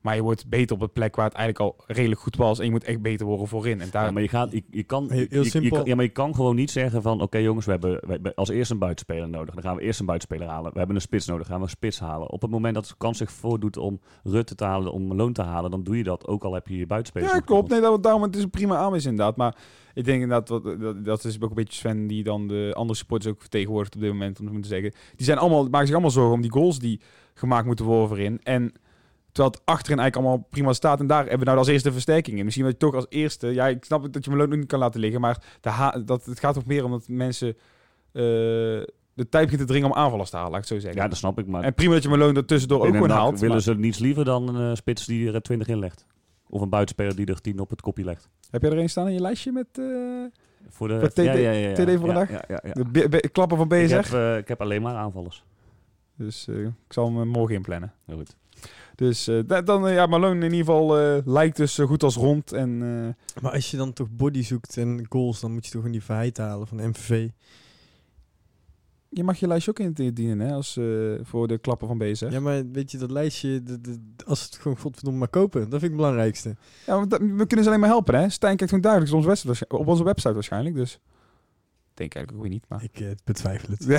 Maar je wordt beter op een plek waar het eigenlijk al redelijk goed was. En je moet echt beter worden voorin. En daar,
Ja, maar je, gaat, je, je kan,
Heel-
je-
heel
je- je
simpel.
kan- ja, maar je kan gewoon niet zeggen van... Oké jongens, we hebben, we hebben als eerste een buitenspeler nodig. Dan gaan we eerst een buitenspeler halen. We hebben een spits nodig. Dan gaan we een spits halen. Op het moment dat de kans zich voordoet om Rutte te halen, om Loon te halen... dan doe je dat. Ook al heb je je buitenspelers
ja, klopt. Nee, dat, daarom het is een prima aanwinst inderdaad. Maar ik denk inderdaad, wat, dat, dat is ook een beetje Sven die dan de andere supporters ook vertegenwoordigt op dit moment. Om het te zeggen. Die zijn allemaal, maken zich allemaal zorgen om die goals die gemaakt moeten worden voorin. En terwijl het achterin eigenlijk allemaal prima staat. En daar hebben we nou als eerste versterking in. Misschien dat je toch als eerste... Ja, ik snap dat je Malone ook niet kan laten liggen. Maar de dat, het gaat toch meer om dat mensen eh, de tijd begint te dringen om aanvallers te halen, laat ik het zo zeggen.
Ja, dat snap ik. Maar
en prima dat je Malone er tussendoor ook gewoon
NAC
haalt.
willen
maar-
ze niets liever dan een eh, spits die er 20 in legt. Of een buitenspeler die er 10 op het kopje legt.
Heb jij er een staan in je lijstje met eh,
Voor de
Voor TD voor
ja,
vandaag?
Ja, ja, ja.
de B- klappen van
Ik,
BSR?
heb, eh, ik heb alleen maar aanvallers.
Dus eh, ik zal hem eh, morgen inplannen.
Heel goed.
Dus eh, da- dan, eh, ja, Malone in ieder geval eh, lijkt dus zo goed als rond. En
Maar als je dan toch body zoekt en goals... dan moet je toch een die verheid halen van MVV.
je mag je lijstje ook indienen hè, als, voor de klappen van BSR.
Ja,
Ja,
maar weet je, dat lijstje... de- de- als het gewoon godverdomme maar kopen. Dat vind ik het belangrijkste.
want dat- we kunnen ze alleen maar helpen. Hè? Stijn kijkt gewoon dagelijks op onze website, op onze website waarschijnlijk. Dus denk eigenlijk ook weer niet. Maar...
Ik eh, betwijfel het.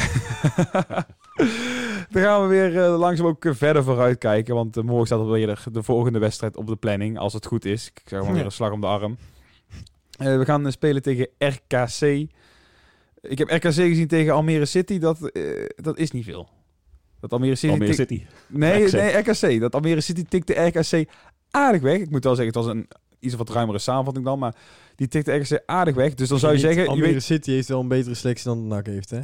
Dan gaan we weer eh, langzaam ook eh, verder vooruit kijken. Want morgen staat alweer de, de volgende wedstrijd op de planning. Als het goed is. Ik zeg maar weer een slag om de arm. We gaan spelen tegen RKC. Ik heb RKC gezien tegen Almere City. Dat, dat is niet veel. Dat Almere City...
Almere City.
Nee,
RKC.
nee, RKC. Dat Almere City tikte RKC aardig weg. Ik moet wel zeggen, het was een iets wat ruimere samenvatting dan. Maar die tikte RKC aardig weg. Dus dan zou je
Niet,
zeggen... Je
Almere
weet,
City heeft wel een betere selectie dan de NAC heeft, hè?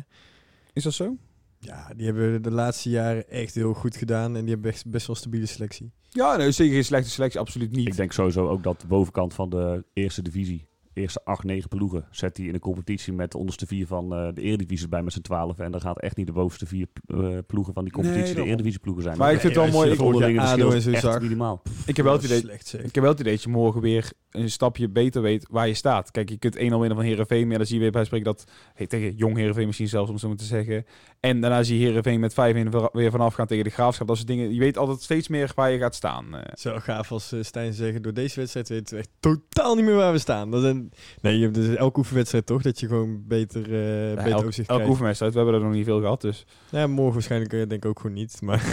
is dat zo?
Ja, die hebben de laatste jaren echt heel goed gedaan. En die hebben best, best wel een stabiele selectie.
Ja, nee, zeker geen slechte selectie. Absoluut niet.
Ik denk sowieso ook dat de bovenkant van de eerste divisie, eerste 8, 9 ploegen, zet hij in de competitie met de onderste vier van eh, de Eredivisie bij met z'n 12. En dan gaat echt niet de bovenste vier eh, ploegen van die competitie
Nee,
de. Eredivisie ploegen zijn.
Maar ik vind het wel
als
mooi... Ik,
onderlinge is
zo
echt
zag.
minimaal.
ik heb wel het idee...
slecht.
Ik heb wel het idee dat je morgen weer een stapje beter weet waar je staat. Kijk, je kunt 1-0 winnen van Herenveen, maar dan zie je weer bij spreken dat hey, tegen jong Herenveen misschien zelfs om zo te zeggen. En daarna zie je Herenveen met 5-1 ver- weer vanaf gaan tegen de Graafschap. Dat soort dingen. Je weet altijd steeds meer waar je gaat staan. Eh,
Zo gaaf als eh, Stijn zeggen, door deze wedstrijd weten we echt totaal niet meer waar we staan. Dat is een, nee, je hebt dus elke oefenwedstrijd toch, dat je gewoon beter, eh beter
elk,
overzicht
elke oefenwedstrijd. We hebben er nog niet veel gehad, dus.
Ja, morgen waarschijnlijk eh, denk ik ook gewoon niet. Maar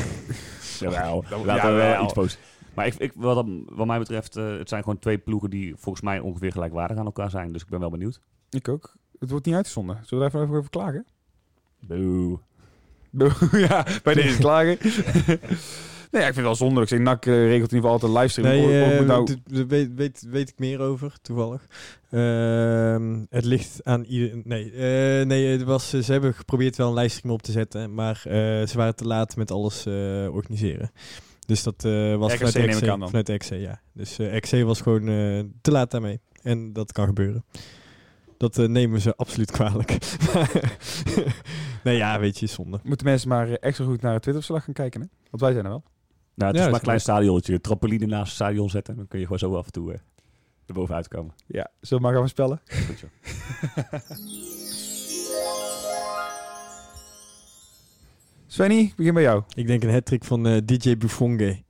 Jawel,
Ja,
laten we
wel.
iets posten. Maar ik, ik, wat, wat mij betreft, eh, het zijn gewoon twee ploegen die volgens mij ongeveer gelijkwaardig aan elkaar zijn. Dus ik ben wel benieuwd.
Ik ook. Het wordt niet uitgezonden. Zullen we daar even over klagen?
Boe.
ja, bij deze klagen. nee, ja, ik vind het wel zonde. Ik zeg, NAC eh, regelt in ieder geval altijd een livestream.
nee,
moet nou-
weet, weet, weet ik meer over, toevallig. Ehm, het ligt aan ieder... Nee, eh, nee het was, ze hebben geprobeerd wel een livestream op te zetten, maar ze waren te laat met alles organiseren. Dus dat was
RKC
vanuit
neem
XC,
ik aan dan.
vanuit XC, ja. Dus XC was gewoon te laat daarmee. En dat kan gebeuren. Dat nemen ze absoluut kwalijk. nee, ja, weet je, zonde.
Moeten mensen maar extra goed naar het Twitterverslag gaan kijken, hè? Want wij zijn er wel.
Nou, het
Ja,
is maar een klein stadionnetje. Trampoline naast het stadion zetten. Dan kun je gewoon zo af en toe eh erbovenuit komen.
Ja, zullen we maar gaan spellen?
Goed zo.
Svenny, ik begin bij jou.
Ik denk een hat van eh, DJ Buffonge.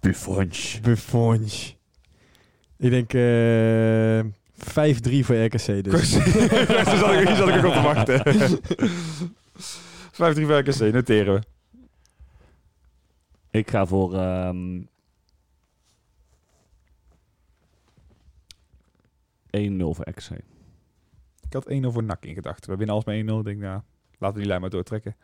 Buffonch.
Buffonge. Ik denk eh 5-3 voor RKC dus.
Hier zat ik, hier zat ik ook op te wachten. 5-3 voor RKC, noteren we.
Ik ga voor... ehm 1-0 voor XC.
Ik had 1-0 voor NAC in gedachten. We winnen alles met 1-0. Ik denk, nou, laten we die lijn maar doortrekken.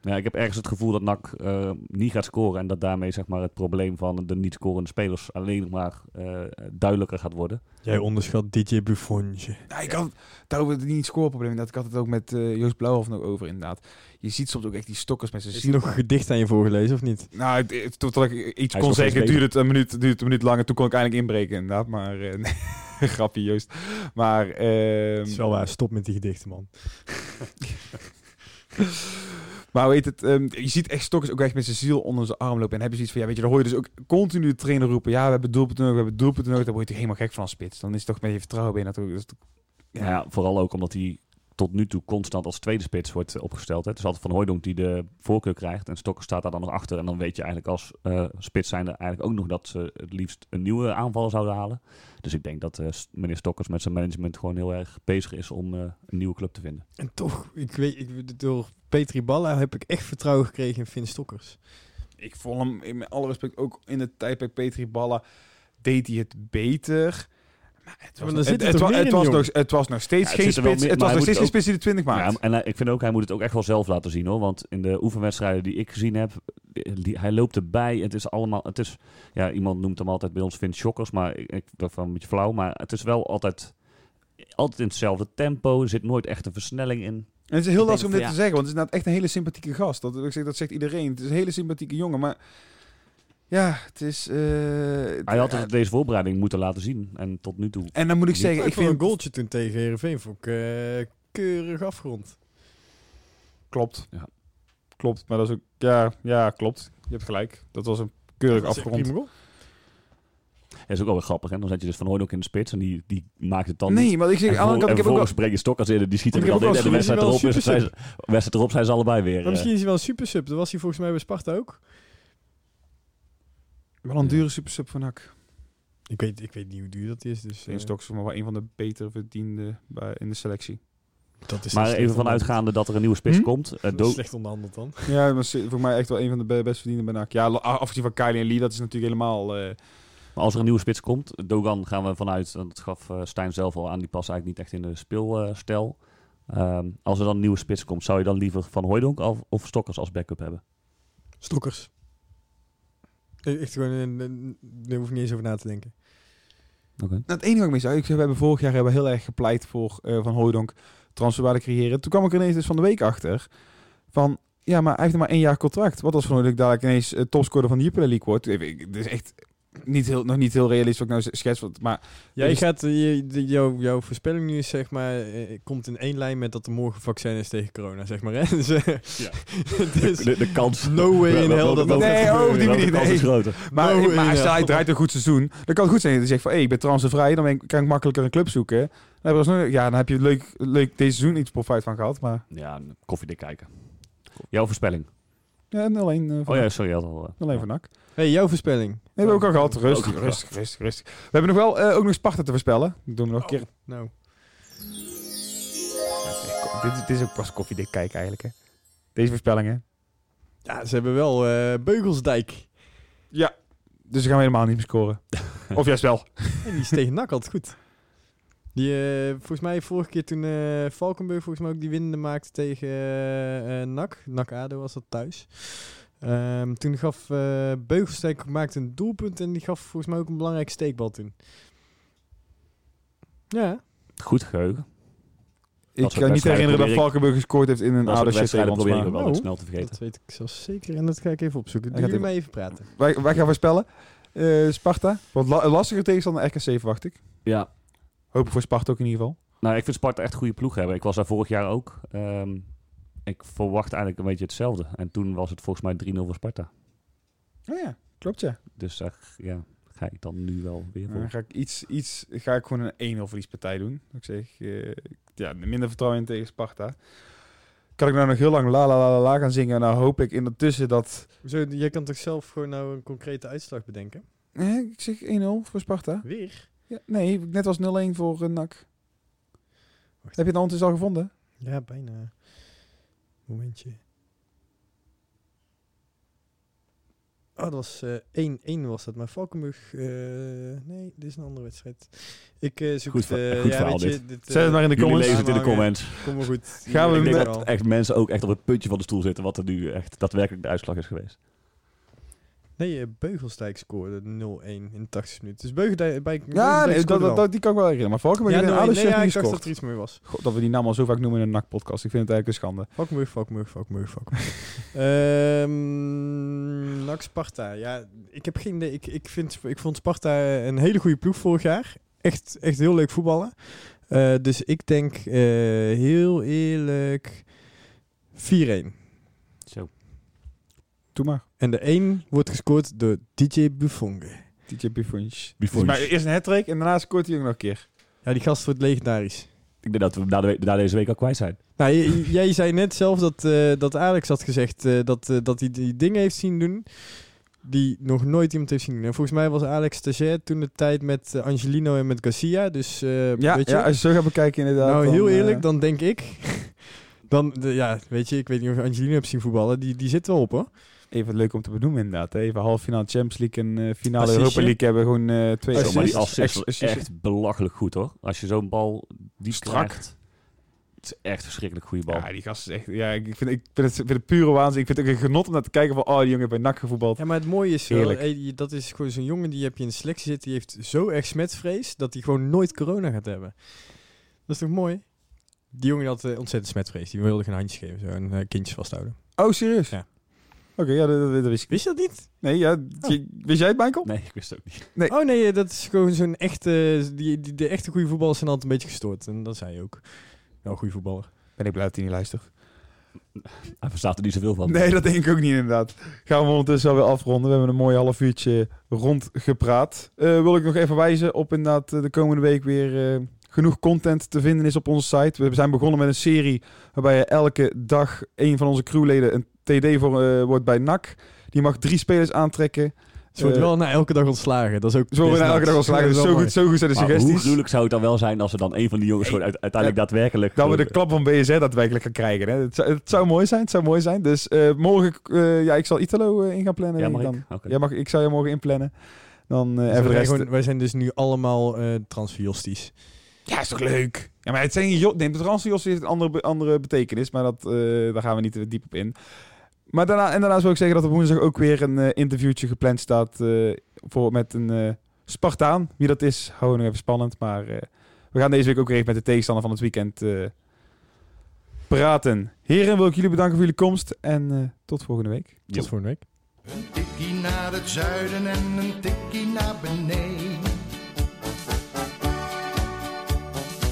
Ja, ik heb ergens het gevoel dat NAC eh, niet gaat scoren. En dat daarmee zeg maar, het probleem van de niet scorende spelers alleen nog maar eh, duidelijker gaat worden.
Jij onderschat DJ Buffonge.
Ja, ik had daarover niet scoreprobleem. Dat ik had het ook met eh, Joost Blauwhof nog over inderdaad. Je ziet soms ook echt die stokkers met zijn
Is er nog een gedicht aan je voorgelezen of niet?
Nou, het- het- totdat ik iets
Hij is
kon zeggen, duurde het een minuut, duurde het een minuut langer. Toen kon ik eindelijk inbreken inderdaad. Maar, eh, nee, grapje Joost. Maar, ehm,
Het is wel waar, stop met die gedichten man.
Maar heet het? ehm, je ziet echt Stokkers ook echt met zijn ziel onder zijn arm lopen. En heb je zoiets van, ja, weet je, dan hoor je dus ook continu de trainer roepen. Ja, we hebben doelpunten nodig, we hebben doelpunten nodig. Dan word je toch helemaal gek van spits. Dan is het toch met je vertrouwen. Dus het-
Ja. ja, vooral ook omdat hij tot nu toe constant als tweede spits wordt eh, opgesteld. Hè. Het is altijd Van Hooijdonk die de voorkeur krijgt. En Stokker staat daar dan nog achter. En dan weet je eigenlijk als eh, spits zijnde eigenlijk ook nog dat ze het liefst een nieuwe aanvaller zouden halen. Dus ik denk dat eh, meneer Stokkers met zijn management gewoon heel erg bezig is om eh, een nieuwe club te vinden.
En toch, ik weet, ik, door Petri Balla heb ik echt vertrouwen gekregen in Finn Stokkers.
Ik vond hem, in met alle respect, ook in de tijd bij Petri Balla deed hij het beter. Het was, het, het, wa- het nog, het was nog steeds
Ja,
geen spits. Het was nog steeds geen
moet
spits die de 20 maakt.
Ja, en hij- ik vind ook, hij moet het ook echt wel zelf laten zien hoor. Want in de oefenwedstrijden die ik gezien heb, die, hij loopt erbij. Het is allemaal, het is, ja, iemand noemt hem altijd bij ons Vince Shockers, maar ik, ik ben van een beetje flauw. Maar het is wel altijd, altijd in hetzelfde tempo. Er zit nooit echt een versnelling in.
En het is heel
Ik
lastig om dit te zeggen, want het is inderdaad echt een hele sympathieke gast. Dat, ik zeg, dat zegt iedereen. Het is een hele sympathieke jongen, maar ja, het is... eh,
Hij had het deze voorbereiding moeten laten zien. En tot nu toe.
en dan moet ik zeggen, ik
Ik vond
vind...
een goaltje toen tegen Heerenveen vond ik eh, keurig afgerond.
Klopt.
Ja.
Klopt, maar dat is ook... Ja, ja, klopt. Je hebt gelijk. Dat was een keurig
echt
afgerond.
Dat is ook wel weer grappig. Hè? Dan zet je dus Van Hooydonk in de spits en die, die maakt het dan
Nee,
niet.
maar ik zeg, aan de kant, ik heb ook wel...
vervolgens breng je Stokkers in en die schiet er
heb
in.
ook
En de wedstrijd erop, zijn, wedstrijd erop zijn ze allebei weer.
Maar
eh,
misschien is hij wel een super sub. Dat was hij volgens mij bij Sparta ook.
Wel een dure supersub van Hak.
Ik weet, ik weet niet hoe duur dat is. Dus,
Zijn
eh,
Stoks voor mij wel een van de beter verdiende bij, in de selectie.
dat is
maar
slecht
even van
onderhandeld.
uitgaande dat er een nieuwe spits
Hm?
komt. eh,
Dat is
Do-
slecht onderhandeld dan.
Ja, maar voor mij echt wel een van de be- best verdiende bij NAC. Ja, afgezien van Kylie en Lee, dat is natuurlijk helemaal... eh,
Maar als er een nieuwe spits komt, Dogan gaan we vanuit, dat gaf eh, Stijn zelf al aan, die past eigenlijk niet echt in de speelstijl. Ehm, als er dan een nieuwe spits komt, zou je dan liever Van Hooijdonk of, of Stokkers als backup hebben?
Stokkers. Eh, Echt gewoon, een- een- daar hoef ik niet eens over na te denken.
Oké.
Nou, het enige wat ik mis, ik, we hebben vorig jaar hebben we heel erg gepleit voor eh, Van Hooijdonk transferwaarde creëren. Toen kwam ik er ineens dus van de week achter van, ja, maar hij heeft nog maar één jaar contract. Wat als Van Hooijdonk dadelijk ineens eh, topscorer van de Jupiler League wordt? Het is echt niet heel, nog niet heel realistisch wat ik nou schets, maar
Jij
Dus-
gaat, je, de- jouw, jouw voorspelling nu is zeg maar, eh, komt in één lijn met dat er morgen vaccin is tegen corona, zeg maar. Hè? Dus, eh,
Ja.
dus
De, de kans...
no way in hell dat dat
Nee, oh, die manier,
kans is
nee.
groter?
Maar,
No
maar als hij draait een goed seizoen, dan kan het goed zijn dat hij zegt van, hé, ik ben transfervrij, dan ben ik, kan ik makkelijker een club zoeken. Dan, we alsnog- ja, dan heb je leuk, leuk deze seizoen iets profijt van gehad, maar
Ja, koffiedik kijken. Jouw voorspelling?
ja, 0-1 eh, van
Oh ja, sorry. je had al, eh,
0-1 van NAC.
Hey, jouw voorspelling.
Nee, hebben we ook al gehad. Rustig, rustig, rustig, rustig. We hebben nog wel eh, ook nog Sparta te voorspellen. Dat doen we nog een keer.
Nou,
Dit, is- dit is ook pas koffiedik kijken eigenlijk, hè. Deze voorspellingen.
ja, ze hebben wel eh, Beugelsdijk.
Ja. Dus we gaan we helemaal niet meer scoren. of juist wel.
En die is tegen NAC altijd goed. Die, eh, volgens mij vorige keer toen eh Valkenburg volgens mij ook die winnende maakte tegen NAC. NAC ADO was dat thuis. Ehm, toen gaf eh Beugelsdijk maakte een doelpunt en die gaf volgens mij ook een belangrijke steekbal toen. Ja,
Goed geheugen.
Ik kan niet herinneren dat Valkenburg gescoord heeft in een
wedstrijden
shit
probeer ik altijd
Oh.
snel te vergeten.
dat weet ik zelfs zeker en dat ga ik even opzoeken. Doe
gaat
jullie maar even praten.
wij, wij gaan voorspellen. Eh, Sparta. Wat la lastiger tegenstander RKC verwacht ik.
Ja.
Hopen voor Sparta ook in ieder geval.
Nou, ik vind Sparta echt een goede ploeg hebben. Ik was daar vorig jaar ook. Ehm, ik verwacht eigenlijk een beetje hetzelfde. En toen was het volgens mij 3-0 voor Sparta.
Oh ja, klopt ja.
Dus daar ja, ga ik dan nu wel weer voor.
Dan ga ik iets, iets, ga ik gewoon een 1-0 verliespartij doen. Ik zeg, eh, ja, minder vertrouwen in tegen Sparta. Kan ik nou nog heel lang la la la la, la gaan zingen? Nou hoop ik ondertussen dat...
Zo, jij kan toch zelf gewoon nou een concrete uitslag bedenken?
Eh, ik zeg 1-0 voor Sparta.
Weer?
Ja, nee, net als 0-1 voor uh, NAC.
Wacht.
Heb je het nou ondertussen al gevonden?
Ja, bijna. Momentje. Oh, dat was eh 1-1 was dat. Maar Valkenburg... eh, nee, dit is een andere wedstrijd. Ik eh zoek
Goed
eh,
goed
ja,
verhaal
weet je,
dit.
Zet het maar in de
Jullie
comments.
lezen het in de comments.
Kom maar goed.
Gaan we
ik denk dat echt mensen ook echt op het puntje van de stoel zitten. Wat er nu echt daadwerkelijk de uitslag is geweest.
Nee, eh, Beugelsdijk scoorde 0-1 in de 80 minuten. Dus Beugelsdijk... Bij,
Ja, nee, dat, dat, dat- die kan ik wel herinneren. Maar Valkenburg
ja,
heeft in
0-1.
ADO
nee,
shit
ja, ik dacht dat er iets meer was.
God, dat we die naam al zo vaak noemen in een NAC-podcast. Ik vind het eigenlijk een schande.
Valkenburg, Valkenburg, Valkenburg, Valkenburg. Ehm NAC Sparta. Ja, ik heb geen idee. Ik, ik, vind, ik vond Sparta een hele goede ploeg vorig jaar. Echt, echt heel leuk voetballen. Eh, dus ik denk eh, heel eerlijk 4-1.
Doe maar.
En de 1 wordt gescoord door DJ Buffonge.
DJ Buffonch.
Buffonch.
Maar eerst een hat en daarna scoort hij ook nog een keer.
Ja, die gast wordt legendarisch.
Ik denk dat we na, de, we- na deze week al kwijt zijn.
Nou, jij zei net zelf dat, eh, dat Alex had gezegd eh, dat, eh, dat hij die dingen heeft zien doen die nog nooit iemand heeft zien doen. En volgens mij was Alex stagiair toen de tijd met Angelino en met Garcia. Dus eh,
Ja,
weet je,
ja, als je zo gaat bekijken inderdaad.
nou
dan,
heel eerlijk, dan denk ik... Dan, de, ja, weet je, ik weet niet of je Angelino hebt zien voetballen. Die, die zit wel op, hoor.
Even leuk om te benoemen inderdaad. hè. Even half finale Champions League en eh, finale
Assistje.
Europa League hebben gewoon eh, twee
Assist.
maar die assist
assist.
echt belachelijk goed hoor. Als je zo'n bal diep
Strak.
krijgt. Het is echt een verschrikkelijk goede bal.
Ja, die gast is echt... Ja, ik vind, ik vind, het, vind het pure waanzin. Ik vind het ook een genot om naar te kijken van... Oh, die jongen heeft bij NAC gevoetbald.
Ja, maar het mooie is wel, eh, dat is gewoon zo'n jongen die heb je in de selectie zitten. Die heeft zo erg smetvrees dat hij gewoon nooit corona gaat hebben. Dat is toch mooi? Die jongen had eh, ontzettend smetvrees. Die wilde geen handjes geven zo, en eh, kindjes vasthouden.
Oh, serieus?
Ja.
Oké, ja, dat, dat, dat wist ik.
Wist je dat niet?
Nee, ja, je- wist jij het, Michael?
Nee, ik wist het ook niet.
Nee.
Oh nee, eh, dat is gewoon zo'n echte... Die, die, de echte goede voetballers zijn altijd een beetje gestoord. En dat zei je ook. Wel een goede voetballer.
Ben ik blij dat hij niet luistert.
Hij verstaat er niet zoveel van.
Nee, dat denk ik ook niet inderdaad. Gaan we ondertussen alweer afronden. We hebben een mooi half uurtje rondgepraat. Eh wil ik nog even wijzen op inderdaad de komende week weer eh, genoeg content te vinden is op onze site. We zijn begonnen met een serie waarbij je elke dag een van onze crewleden een TD voor eh, wordt bij NAC. Die mag drie spelers aantrekken.
Ze wordt
Eh,
wel na elke dag ontslagen. Dat is ook...
Zo worden we elke dag al slagen.
Dat is
Dus
wel
zo goed, zo goed zijn de
Maar hoe
suggesties.
gruwelijk zou het dan wel zijn als er dan een van die jongens gewoon uiteindelijk daadwerkelijk...
Dat we de klap van BSR daadwerkelijk gaan krijgen. Hè. Het, zou, het zou mooi zijn. Het zou mooi zijn. Dus eh, morgen, eh, ja, ik zal Italo in gaan plannen.
Ja, mag
ik
ik?
dan.
Oké.
Ja, mag, ik zou je morgen inplannen. Dan, eh,
Dus wij,
voor de
zijn
rest,
gewoon- wij zijn dus nu allemaal eh transferjosties.
Ja, is toch leuk? Ja, maar het zijn jo nee, de transfers heeft een andere, andere betekenis, maar dat, eh, daar gaan we niet te diep op in. Maar daarna, en daarnaast wil ik zeggen dat op woensdag ook weer een eh, interviewtje gepland staat eh, voor, met een eh, Spartaan. Wie dat is, houden we nog even spannend. Maar eh, we gaan deze week ook weer even met de tegenstander van het weekend eh, praten. Heren, wil ik jullie bedanken voor jullie komst en eh, tot volgende week.
Tot
Jo.
volgende week.
Een tikkie naar het zuiden en een tikkie naar beneden.